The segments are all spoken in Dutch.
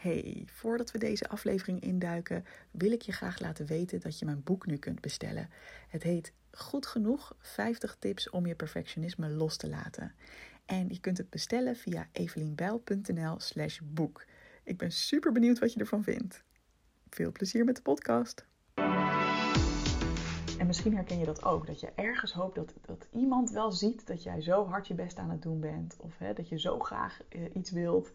Hey, voordat we deze aflevering induiken, wil ik je graag laten weten dat je mijn boek nu kunt bestellen. Het heet Goed genoeg 50 tips om je perfectionisme los te laten. En je kunt het bestellen via evelienbijl.nl/slash boek. Ik ben super benieuwd wat je ervan vindt. Veel plezier met de podcast. En misschien herken je dat ook, dat je ergens hoopt dat, dat iemand wel ziet dat jij zo hard je best aan het doen bent. Of hè, dat je zo graag eh, iets wilt.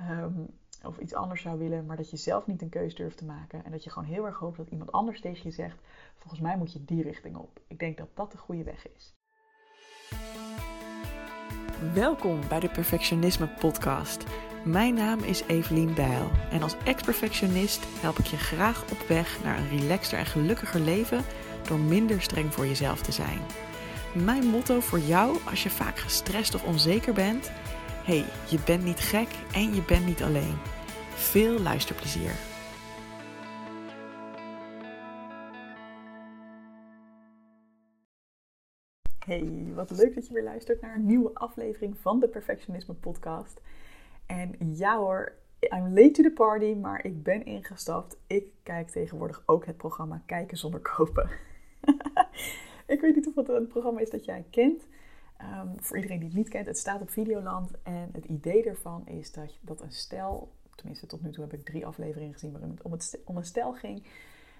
Um, of iets anders zou willen, maar dat je zelf niet een keuze durft te maken. En dat je gewoon heel erg hoopt dat iemand anders tegen je zegt: Volgens mij moet je die richting op. Ik denk dat dat de goede weg is. Welkom bij de Perfectionisme Podcast. Mijn naam is Evelien Bijl en als ex-perfectionist help ik je graag op weg naar een relaxter en gelukkiger leven door minder streng voor jezelf te zijn. Mijn motto voor jou als je vaak gestrest of onzeker bent hey, je bent niet gek en je bent niet alleen. Veel luisterplezier. Hey, wat leuk dat je weer luistert naar een nieuwe aflevering van de Perfectionisme Podcast. En ja hoor, I'm late to the party, maar ik ben ingestapt. Ik kijk tegenwoordig ook het programma Kijken zonder kopen. ik weet niet of het een programma is dat jij kent. Ehm, voor iedereen die het niet kent, het staat op Videoland. En het idee ervan is dat, dat een stel, tenminste tot nu toe heb ik drie afleveringen gezien waarin het om, het, om een stel ging.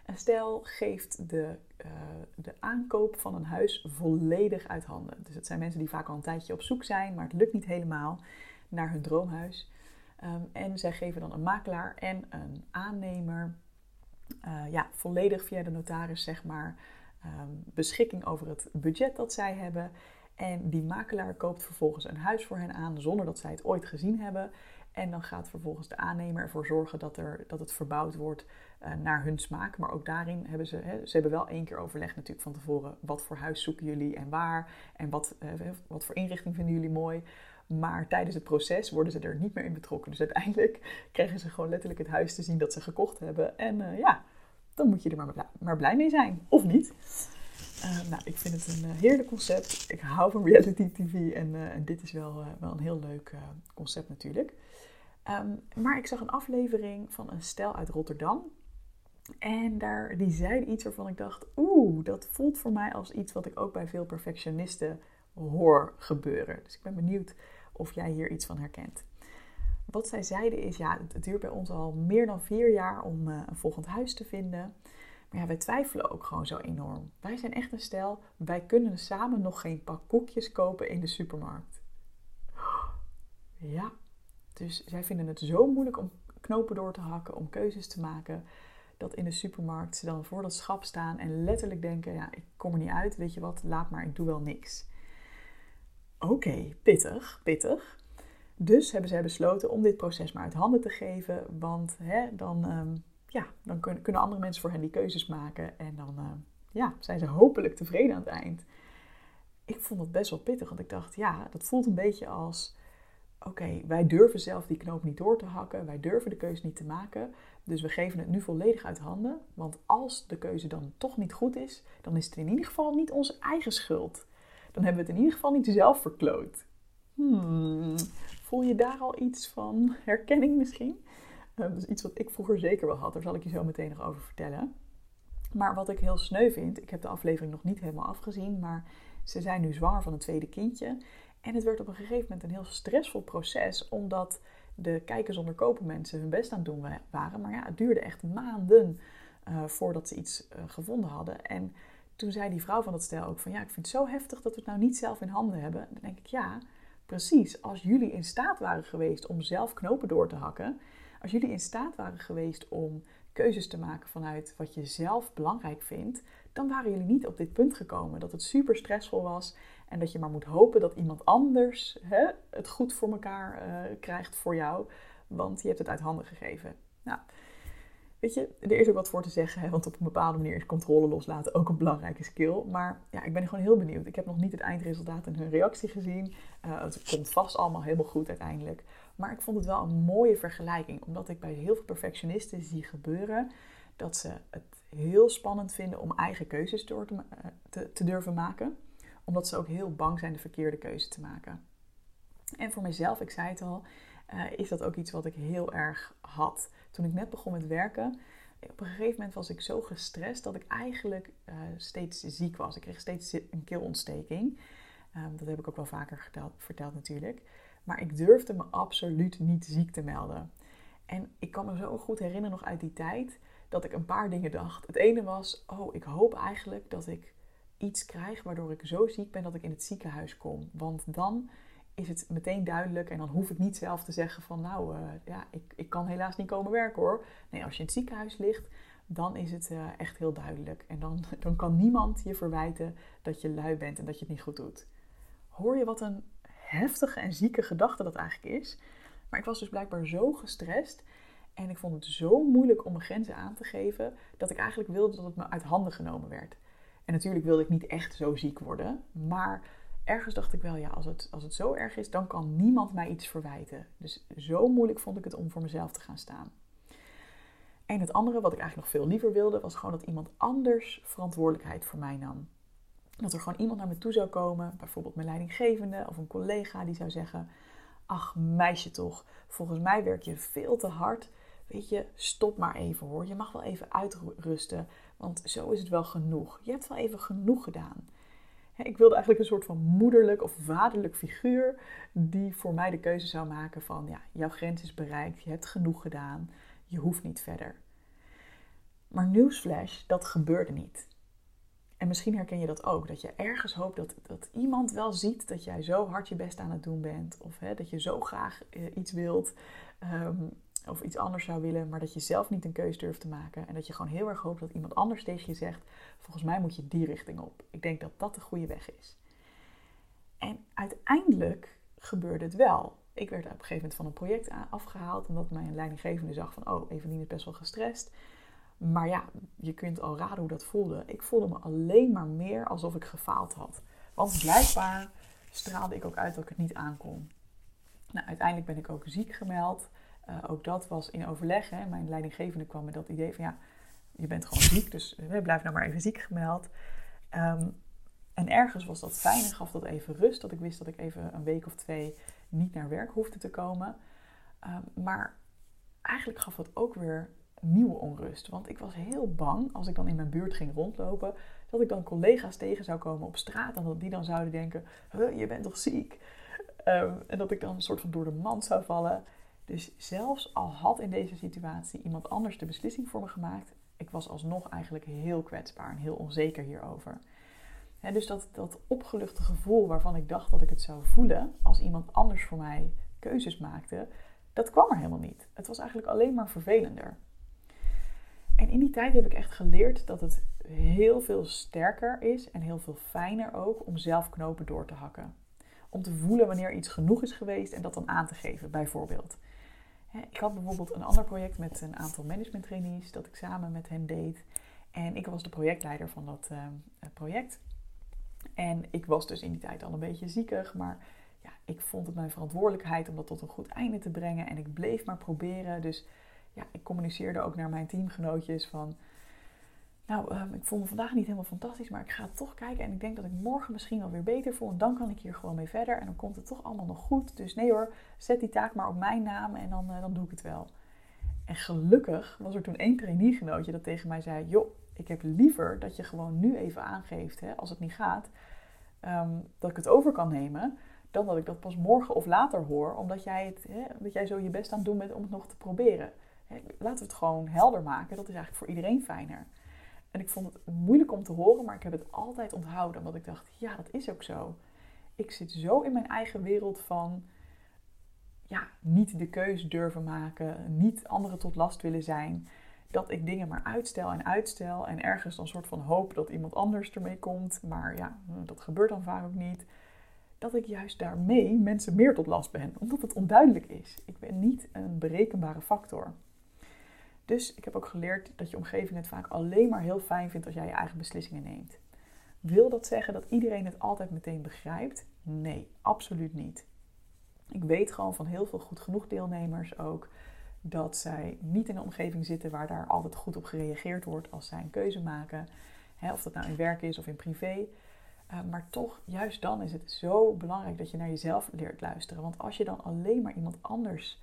Een stel geeft de, uh, de aankoop van een huis volledig uit handen. Dus het zijn mensen die vaak al een tijdje op zoek zijn, maar het lukt niet helemaal naar hun droomhuis. Ehm, en zij geven dan een makelaar en een aannemer uh, ja, volledig via de notaris, zeg maar, um, beschikking over het budget dat zij hebben. En die makelaar koopt vervolgens een huis voor hen aan zonder dat zij het ooit gezien hebben. En dan gaat vervolgens de aannemer ervoor zorgen dat, er, dat het verbouwd wordt uh, naar hun smaak. Maar ook daarin hebben ze, hè, ze hebben wel één keer overlegd natuurlijk van tevoren. Wat voor huis zoeken jullie en waar? En wat, uh, wat voor inrichting vinden jullie mooi? Maar tijdens het proces worden ze er niet meer in betrokken. Dus uiteindelijk krijgen ze gewoon letterlijk het huis te zien dat ze gekocht hebben. En uh, ja, dan moet je er maar, maar blij mee zijn. Of niet. Nou, ik vind het een heerlijk concept. Ik hou van reality TV en, en dit is wel, wel een heel leuk concept natuurlijk. Um, maar ik zag een aflevering van een stel uit Rotterdam. En daar, die zeiden iets waarvan ik dacht, oeh, dat voelt voor mij als iets wat ik ook bij veel perfectionisten hoor gebeuren. Dus ik ben benieuwd of jij hier iets van herkent. Wat zij zeiden is, ja, het duurt bij ons al meer dan vier jaar om een volgend huis te vinden. Maar ja, wij twijfelen ook gewoon zo enorm. Wij zijn echt een stel, wij kunnen samen nog geen pak koekjes kopen in de supermarkt. Ja, dus zij vinden het zo moeilijk om knopen door te hakken, om keuzes te maken, dat in de supermarkt ze dan voor dat schap staan en letterlijk denken: ja, ik kom er niet uit, weet je wat, laat maar, ik doe wel niks. Oké, pittig, pittig. Dus hebben zij besloten om dit proces maar uit handen te geven, want hè, dan. Um, ja, dan kunnen, andere mensen voor hen die keuzes maken. En dan uh, ja, zijn ze hopelijk tevreden aan het eind. Ik vond het best wel pittig, want ik dacht, ja, dat voelt een beetje als... Oké, wij durven zelf die knoop niet door te hakken. Wij durven de keuze niet te maken. Dus we geven het nu volledig uit handen. Want als de keuze dan toch niet goed is, dan is het in ieder geval niet onze eigen schuld. Dan hebben we het in ieder geval niet zelf verkloot. Hmm, voel je daar al iets van herkenning misschien? dat is iets wat ik vroeger zeker wel had. Daar zal ik je zo meteen nog over vertellen. Maar wat ik heel sneu vind, ik heb de aflevering nog niet helemaal afgezien, maar ze zijn nu zwanger van een tweede kindje. En het werd op een gegeven moment een heel stressvol proces, omdat de kijkers zonder kopen mensen hun best aan het doen waren. Maar ja, het duurde echt maanden uh, voordat ze iets uh, gevonden hadden. En toen zei die vrouw van dat stel ook van ja, ik vind het zo heftig dat we het nou niet zelf in handen hebben. Dan denk ik ja, precies. Als jullie in staat waren geweest om zelf knopen door te hakken, als jullie in staat waren geweest om keuzes te maken vanuit wat je zelf belangrijk vindt, dan waren jullie niet op dit punt gekomen. Dat het super stressvol was en dat je maar moet hopen dat iemand anders hè, het goed voor elkaar uh, krijgt voor jou, want je hebt het uit handen gegeven. Nou, weet je, er is ook wat voor te zeggen, hè, want op een bepaalde manier is controle loslaten ook een belangrijke skill. Maar ja, ik ben gewoon heel benieuwd. Ik heb nog niet het eindresultaat en hun reactie gezien. Uh, het komt vast allemaal helemaal goed uiteindelijk. Maar ik vond het wel een mooie vergelijking, omdat ik bij heel veel perfectionisten zie gebeuren dat ze het heel spannend vinden om eigen keuzes eh, te, te durven maken, omdat ze ook heel bang zijn de verkeerde keuze te maken. En voor mezelf, ik zei het al, uh, is dat ook iets wat ik heel erg had. Toen ik net begon met werken, op een gegeven moment was ik zo gestrest dat ik eigenlijk uh, steeds ziek was. Ik kreeg steeds een keelontsteking. Um, dat heb ik ook wel vaker verteld natuurlijk. Maar ik durfde me absoluut niet ziek te melden. En ik kan me zo goed herinneren nog uit die tijd dat ik een paar dingen dacht. Het ene was, oh, ik hoop eigenlijk dat ik iets krijg waardoor ik zo ziek ben dat ik in het ziekenhuis kom. Want dan is het meteen duidelijk en dan hoef ik niet zelf te zeggen van nou, uh, ja, ik, ik kan helaas niet komen werken hoor. Nee, als je in het ziekenhuis ligt, dan is het uh, echt heel duidelijk. En dan, dan kan niemand je verwijten dat je lui bent en dat je het niet goed doet. Hoor je wat een heftige en zieke gedachte dat eigenlijk is? Maar ik was dus blijkbaar zo gestrest en ik vond het zo moeilijk om mijn grenzen aan te geven dat ik eigenlijk wilde dat het me uit handen genomen werd. En natuurlijk wilde ik niet echt zo ziek worden, maar ergens dacht ik wel, ja, als het, als het zo erg is, dan kan niemand mij iets verwijten. Dus zo moeilijk vond ik het om voor mezelf te gaan staan. En het andere, wat ik eigenlijk nog veel liever wilde, was gewoon dat iemand anders verantwoordelijkheid voor mij nam. Dat er gewoon iemand naar me toe zou komen, bijvoorbeeld mijn leidinggevende of een collega, die zou zeggen: Ach, meisje toch, volgens mij werk je veel te hard. Weet je, stop maar even hoor. Je mag wel even uitrusten, want zo is het wel genoeg. Je hebt wel even genoeg gedaan. Ik wilde eigenlijk een soort van moederlijk of vaderlijk figuur die voor mij de keuze zou maken van ja, jouw grens is bereikt, je hebt genoeg gedaan, je hoeft niet verder. Maar nieuwsflash, dat gebeurde niet. En misschien herken je dat ook, dat je ergens hoopt dat, dat iemand wel ziet dat jij zo hard je best aan het doen bent. Of hè, dat je zo graag eh, iets wilt ehm, of iets anders zou willen, maar dat je zelf niet een keuze durft te maken. En dat je gewoon heel erg hoopt dat iemand anders tegen je zegt, volgens mij moet je die richting op. Ik denk dat dat de goede weg is. En uiteindelijk gebeurde het wel. Ik werd op een gegeven moment van een project afgehaald, omdat mijn leidinggevende zag van, oh, Evelien is best wel gestrest. Maar ja, je kunt al raden hoe dat voelde. Ik voelde me alleen maar meer alsof ik gefaald had. Want blijkbaar straalde ik ook uit dat ik het niet aankon. Nou, uiteindelijk ben ik ook ziek gemeld. Uh, ook dat was in overleg. Hè. Mijn leidinggevende kwam met dat idee van ja, je bent gewoon ziek, dus uh, blijf nou maar even ziek gemeld. Um, en ergens was dat fijn en gaf dat even rust. Dat ik wist dat ik even een week of twee niet naar werk hoefde te komen. Um, maar eigenlijk gaf dat ook weer nieuwe onrust. Want ik was heel bang als ik dan in mijn buurt ging rondlopen, dat ik dan collega's tegen zou komen op straat en dat die dan zouden denken: je bent toch ziek? Um, en dat ik dan een soort van door de mand zou vallen. Dus zelfs al had in deze situatie iemand anders de beslissing voor me gemaakt, ik was alsnog eigenlijk heel kwetsbaar en heel onzeker hierover. dus dat, dat opgeluchte gevoel waarvan ik dacht dat ik het zou voelen als iemand anders voor mij keuzes maakte, dat kwam er helemaal niet. Het was eigenlijk alleen maar vervelender. En in die tijd heb ik echt geleerd dat het heel veel sterker is en heel veel fijner ook om zelf knopen door te hakken. Om te voelen wanneer iets genoeg is geweest en dat dan aan te geven, bijvoorbeeld. Ik had bijvoorbeeld een ander project met een aantal management trainees dat ik samen met hen deed. En ik was de projectleider van dat uh, project. En ik was dus in die tijd al een beetje ziekig, maar ja, ik vond het mijn verantwoordelijkheid om dat tot een goed einde te brengen. En ik bleef maar proberen. Dus ja, ik communiceerde ook naar mijn teamgenootjes van... Nou, um, ik voel me vandaag niet helemaal fantastisch, maar ik ga toch kijken. En ik denk dat ik morgen misschien wel weer beter voel. En dan kan ik hier gewoon mee verder. En dan komt het toch allemaal nog goed. Dus nee hoor, zet die taak maar op mijn naam en dan, uh, dan doe ik het wel. En gelukkig was er toen één traineegenootje dat tegen mij zei... Joh, ik heb liever dat je gewoon nu even aangeeft, hè, als het niet gaat... Um, dat ik het over kan nemen, dan dat ik dat pas morgen of later hoor. Omdat jij, het, hè, omdat jij zo je best aan het doen bent om het nog te proberen. Laten we het gewoon helder maken. Dat is eigenlijk voor iedereen fijner. En ik vond het moeilijk om te horen, maar ik heb het altijd onthouden. Omdat ik dacht, ja, dat is ook zo. Ik zit zo in mijn eigen wereld van ja, niet de keuze durven maken, niet anderen tot last willen zijn. Dat ik dingen maar uitstel en uitstel en ergens dan een soort van hoop dat iemand anders ermee komt. Maar ja, dat gebeurt dan vaak ook niet. Dat ik juist daarmee mensen meer tot last ben, omdat het onduidelijk is. Ik ben niet een berekenbare factor. Dus ik heb ook geleerd dat je omgeving het vaak alleen maar heel fijn vindt als jij je eigen beslissingen neemt. Wil dat zeggen dat iedereen het altijd meteen begrijpt? Nee, absoluut niet. Ik weet gewoon van heel veel goed genoeg deelnemers ook dat zij niet in een omgeving zitten waar daar altijd goed op gereageerd wordt als zij een keuze maken. Of dat nou in werk is of in privé. Uh, maar toch, juist dan is het zo belangrijk dat je naar jezelf leert luisteren. Want als je dan alleen maar iemand anders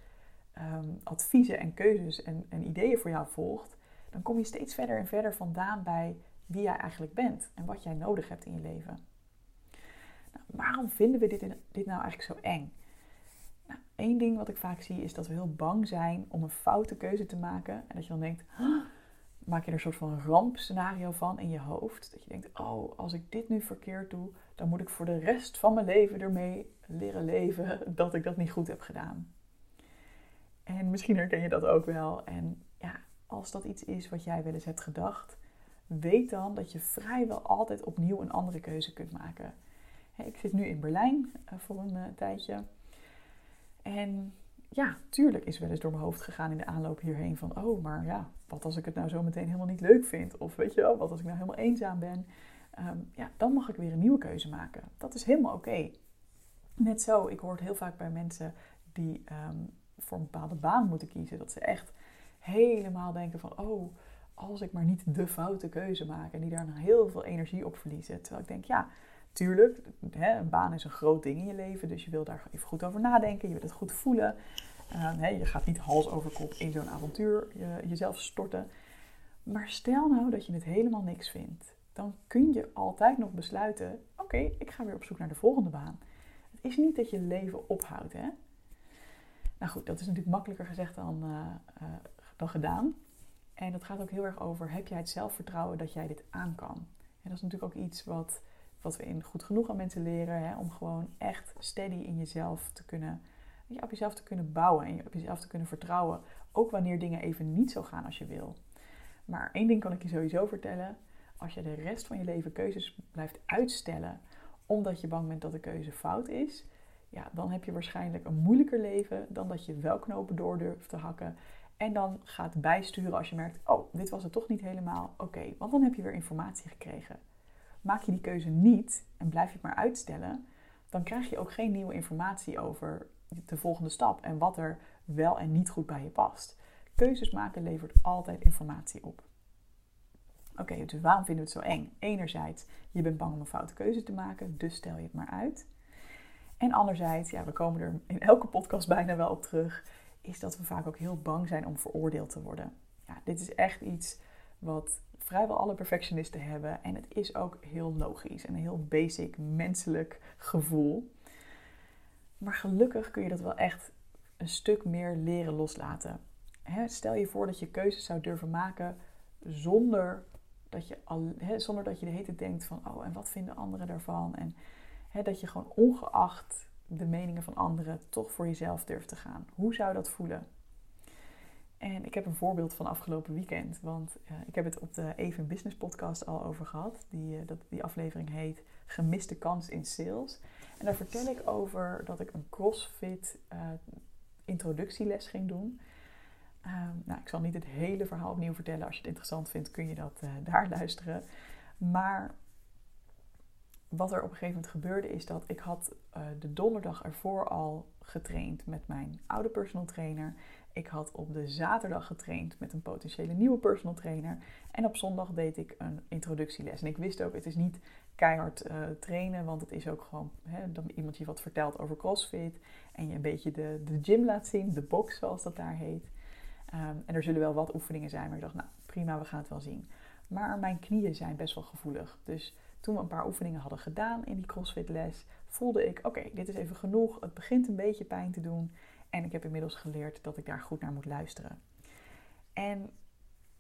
ehm, adviezen en keuzes en, en ideeën voor jou volgt, dan kom je steeds verder en verder vandaan bij wie jij eigenlijk bent en wat jij nodig hebt in je leven. Nou, waarom vinden we dit, dit nou eigenlijk zo eng? Nou, Eén ding wat ik vaak zie is dat we heel bang zijn om een foute keuze te maken. En dat je dan denkt, maak je er een soort van rampscenario van in je hoofd. Dat je denkt, oh, als ik dit nu verkeerd doe, dan moet ik voor de rest van mijn leven ermee leren leven dat ik dat niet goed heb gedaan. En misschien herken je dat ook wel. En ja, als dat iets is wat jij wel eens hebt gedacht, weet dan dat je vrijwel altijd opnieuw een andere keuze kunt maken. Ik zit nu in Berlijn eh, voor een eh, tijdje. En ja, tuurlijk is wel eens door mijn hoofd gegaan in de aanloop hierheen van, oh, maar ja, wat als ik het nou zo meteen helemaal niet leuk vind? Of weet je wel, wat als ik nou helemaal eenzaam ben? Ehm, ja, dan mag ik weer een nieuwe keuze maken. Dat is helemaal oké. Net zo, ik hoor het heel vaak bij mensen die ehm, voor een bepaalde baan moeten kiezen, dat ze echt helemaal denken van, oh, als ik maar niet de foute keuze maak en die daar heel veel energie op verliezen. Terwijl ik denk, ja, tuurlijk, een baan is een groot ding in je leven, dus je wil daar even goed over nadenken, je wil het goed voelen. Hè, je gaat niet hals over kop in zo'n avontuur je, jezelf storten. Maar stel nou dat je het helemaal niks vindt. Dan kun je altijd nog besluiten: oké, ik ga weer op zoek naar de volgende baan. Het is niet dat je leven ophoudt, hè? Nou goed, dat is natuurlijk makkelijker gezegd dan, uh, uh, dan gedaan. En dat gaat ook heel erg over: heb jij het zelfvertrouwen dat jij dit aan kan? En dat is natuurlijk ook iets wat wat we in goed genoeg aan mensen leren. Hè, om gewoon echt steady in jezelf te kunnen, ja, op jezelf te kunnen bouwen en op jezelf te kunnen vertrouwen. Ook wanneer dingen even niet zo gaan als je wil. Maar één ding kan ik je sowieso vertellen. Als je de rest van je leven keuzes blijft uitstellen omdat je bang bent dat de keuze fout is, ja, dan heb je waarschijnlijk een moeilijker leven dan dat je wel knopen door durft te hakken. En dan gaat bijsturen als je merkt, oh, dit was het toch niet helemaal. Oké, want dan heb je weer informatie gekregen. Maak je die keuze niet en blijf je het maar uitstellen, dan krijg je ook geen nieuwe informatie over de volgende stap en wat er wel en niet goed bij je past. Keuzes maken levert altijd informatie op. Oké, dus waarom vinden we het zo eng? Enerzijds, je bent bang om een foute keuze te maken, dus stel je het maar uit. En anderzijds, ja, we komen er in elke podcast bijna wel op terug, is dat we vaak ook heel bang zijn om veroordeeld te worden. Ja, dit is echt iets wat vrijwel alle perfectionisten hebben. En het is ook heel logisch en een heel basic menselijk gevoel. Maar gelukkig kun je dat wel echt een stuk meer leren loslaten. stel je voor dat je keuzes zou durven maken zonder dat je, al, zonder dat je de tijd denkt van... oh, en wat vinden anderen daarvan? En dat je gewoon ongeacht de meningen van anderen toch voor jezelf durft te gaan. Hoe zou dat voelen? En ik heb een voorbeeld van afgelopen weekend. Want uh, ik heb het op de Even Business podcast al over gehad. Die, uh, dat, die aflevering heet Gemiste kans in sales. En daar vertel ik over dat ik een CrossFit uh, introductieles ging doen. Ehm, nou, ik zal niet het hele verhaal opnieuw vertellen. Als je het interessant vindt, kun je dat daar luisteren. Maar wat er op een gegeven moment gebeurde is dat ik had de donderdag ervoor al getraind met mijn oude personal trainer. Ik had op de zaterdag getraind met een potentiële nieuwe personal trainer. En op zondag deed ik een introductieles. En ik wist ook, het is niet keihard uh, trainen, want het is ook gewoon hè, dat iemand je wat vertelt over CrossFit. En je een beetje de, de gym laat zien, de box zoals dat daar heet. Um, en er zullen wel wat oefeningen zijn, maar ik dacht, nou prima, we gaan het wel zien. Maar mijn knieën zijn best wel gevoelig. Dus toen we een paar oefeningen hadden gedaan in die CrossFit les, voelde ik, oké, dit is even genoeg. Het begint een beetje pijn te doen. En ik heb inmiddels geleerd dat ik daar goed naar moet luisteren. En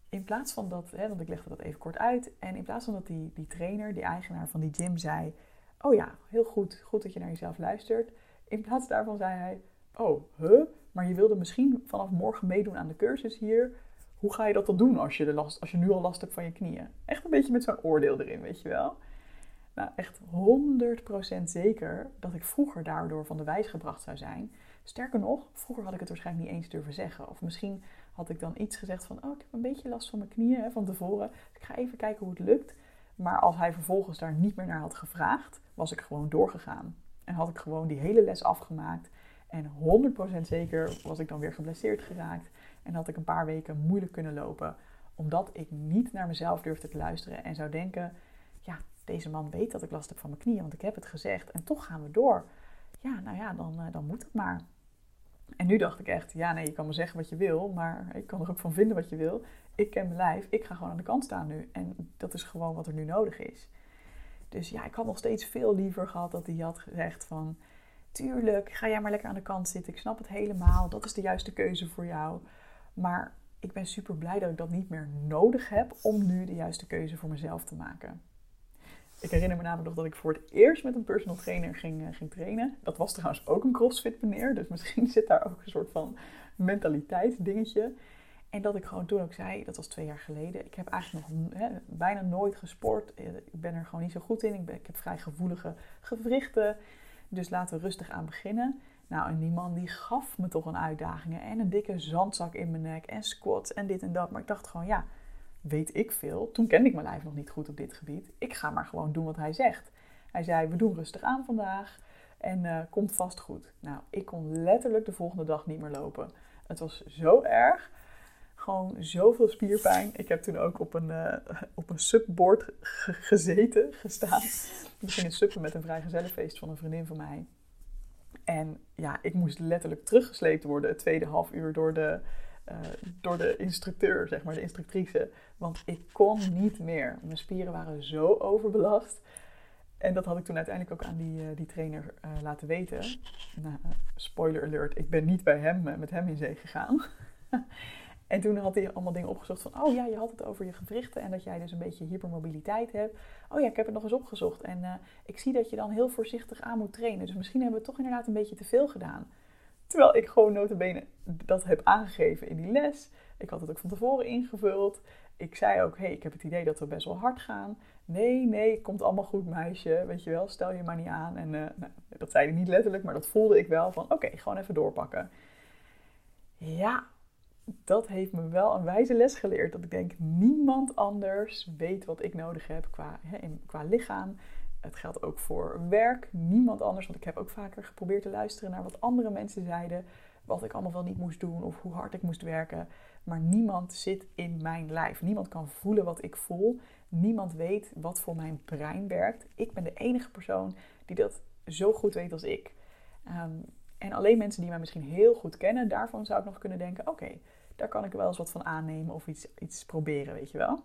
in plaats van dat, hè, want ik legde dat even kort uit. En in plaats van dat die, die trainer, die eigenaar van die gym, zei: Oh ja, heel goed, goed dat je naar jezelf luistert. In plaats daarvan zei hij: Oh, huh? Maar je wilde misschien vanaf morgen meedoen aan de cursus hier. Hoe ga je dat dan doen als je, de last, als je nu al last hebt van je knieën? Echt een beetje met zo'n oordeel erin, weet je wel. Nou, echt 100% zeker dat ik vroeger daardoor van de wijs gebracht zou zijn. Sterker nog, vroeger had ik het waarschijnlijk niet eens durven zeggen. Of misschien had ik dan iets gezegd van, oh, ik heb een beetje last van mijn knieën hè, van tevoren. Ik ga even kijken hoe het lukt. Maar als hij vervolgens daar niet meer naar had gevraagd, was ik gewoon doorgegaan. En had ik gewoon die hele les afgemaakt. En 100% zeker was ik dan weer geblesseerd geraakt. En had ik een paar weken moeilijk kunnen lopen. Omdat ik niet naar mezelf durfde te luisteren en zou denken: deze man weet dat ik last heb van mijn knieën, want ik heb het gezegd. En toch gaan we door. Ja, nou ja, dan, eh, dan moet het maar. En nu dacht ik echt, ja nee, je kan me zeggen wat je wil, maar ik kan er ook van vinden wat je wil. Ik ken mijn lijf, ik ga gewoon aan de kant staan nu. En dat is gewoon wat er nu nodig is. Dus ja, ik had nog steeds veel liever gehad dat hij had gezegd van... Tuurlijk, ga jij maar lekker aan de kant zitten. Ik snap het helemaal. Dat is de juiste keuze voor jou. Maar ik ben super blij dat ik dat niet meer nodig heb om nu de juiste keuze voor mezelf te maken. Ik herinner me namelijk nog dat ik voor het eerst met een personal trainer ging, ging trainen. Dat was trouwens ook een crossfit meneer, dus misschien zit daar ook een soort van mentaliteitsdingetje. En dat ik gewoon toen ook zei, dat was twee jaar geleden, ik heb eigenlijk nog bijna nooit gesport. Eh, ik ben er gewoon niet zo goed in. Ik, ik heb vrij gevoelige gewrichten. Dus laten we rustig aan beginnen. Nou, en die man die gaf me toch een uitdaging. En een dikke zandzak in mijn nek. En squats en dit en dat. Maar ik dacht gewoon, ja, weet ik veel. Toen kende ik mijn lijf nog niet goed op dit gebied. Ik ga maar gewoon doen wat hij zegt. Hij zei, we doen rustig aan vandaag. En uh, komt vast goed. Nou, ik kon letterlijk de volgende dag niet meer lopen. Het was zo erg. Gewoon zoveel spierpijn. Ik heb toen ook op een, uh, op een subboard gezeten, gestaan. We gingen suppen met een vrijgezellenfeest van een vriendin van mij. En ja, ik moest letterlijk teruggesleept worden het tweede half uur door de, uh, door de instructeur, zeg maar, de instructrice. Want ik kon niet meer. Mijn spieren waren zo overbelast. En dat had ik toen uiteindelijk ook aan die, uh, die trainer uh, laten weten. Nou, spoiler alert, ik ben niet bij hem, met hem in zee gegaan. En toen had hij allemaal dingen opgezocht van, oh ja, je had het over je gewrichten en dat jij dus een beetje hypermobiliteit hebt. Oh ja, ik heb het nog eens opgezocht en ik zie dat je dan heel voorzichtig aan moet trainen. Dus misschien hebben we toch inderdaad een beetje te veel gedaan. Terwijl ik gewoon notabene dat heb aangegeven in die les. Ik had het ook van tevoren ingevuld. Ik zei ook, hey, ik heb het idee dat we best wel hard gaan. Nee, nee, komt allemaal goed meisje, weet je wel, stel je maar niet aan. En uh, nou, dat zei hij niet letterlijk, maar dat voelde ik wel van, oké, gewoon even doorpakken. Ja, dat heeft me wel een wijze les geleerd. Dat ik denk, niemand anders weet wat ik nodig heb qua, in, qua lichaam. Het geldt ook voor werk. Niemand anders, want ik heb ook vaker geprobeerd te luisteren naar wat andere mensen zeiden. Wat ik allemaal wel niet moest doen of hoe hard ik moest werken. Maar niemand zit in mijn lijf. Niemand kan voelen wat ik voel. Niemand weet wat voor mijn brein werkt. Ik ben de enige persoon die dat zo goed weet als ik. Um, en alleen mensen die mij misschien heel goed kennen, daarvan zou ik nog kunnen denken: oké, daar kan ik wel eens wat van aannemen of iets, iets proberen, weet je wel.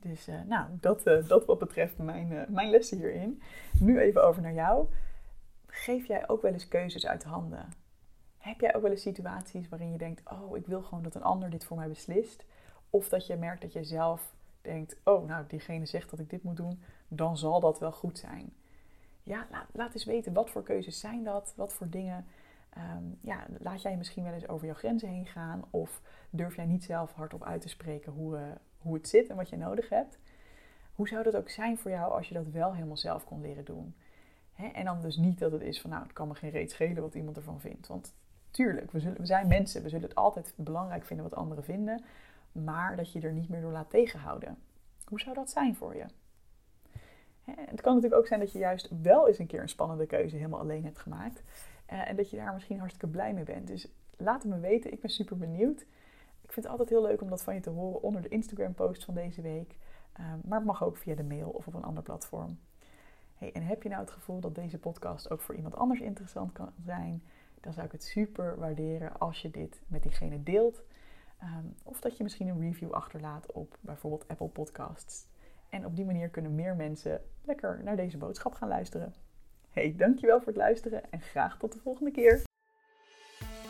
Dus uh, nou, dat, uh, dat wat betreft mijn, uh, mijn lessen hierin. Nu even over naar jou. Geef jij ook wel eens keuzes uit handen? Heb jij ook wel eens situaties waarin je denkt: oh, ik wil gewoon dat een ander dit voor mij beslist? Of dat je merkt dat je zelf denkt: oh, nou, diegene zegt dat ik dit moet doen, dan zal dat wel goed zijn ja, laat, laat eens weten wat voor keuzes zijn dat, wat voor dingen. Um, ja, laat jij misschien wel eens over jouw grenzen heen gaan of durf jij niet zelf hardop uit te spreken hoe, hoe het zit en wat je nodig hebt. Hoe zou dat ook zijn voor jou als je dat wel helemaal zelf kon leren doen? En dan dus niet dat het is van, nou, het kan me geen reet schelen wat iemand ervan vindt. Want tuurlijk, we, zullen, we zijn mensen, we zullen het altijd belangrijk vinden wat anderen vinden, maar dat je er niet meer door laat tegenhouden. Hoe zou dat zijn voor je? Het kan natuurlijk ook zijn dat je juist wel eens een keer een spannende keuze helemaal alleen hebt gemaakt. Uh, en dat je daar misschien hartstikke blij mee bent. Dus laat het me weten. Ik ben super benieuwd. Ik vind het altijd heel leuk om dat van je te horen onder de Instagram post van deze week. Uh, maar het mag ook via de mail of op een ander platform. Hey, en heb je nou het gevoel dat deze podcast ook voor iemand anders interessant kan zijn? Dan zou ik het super waarderen als je dit met diegene deelt. Um, of dat je misschien een review achterlaat op bijvoorbeeld Apple Podcasts. En op die manier kunnen meer mensen lekker naar deze boodschap gaan luisteren. Hey, dankjewel voor het luisteren en graag tot de volgende keer.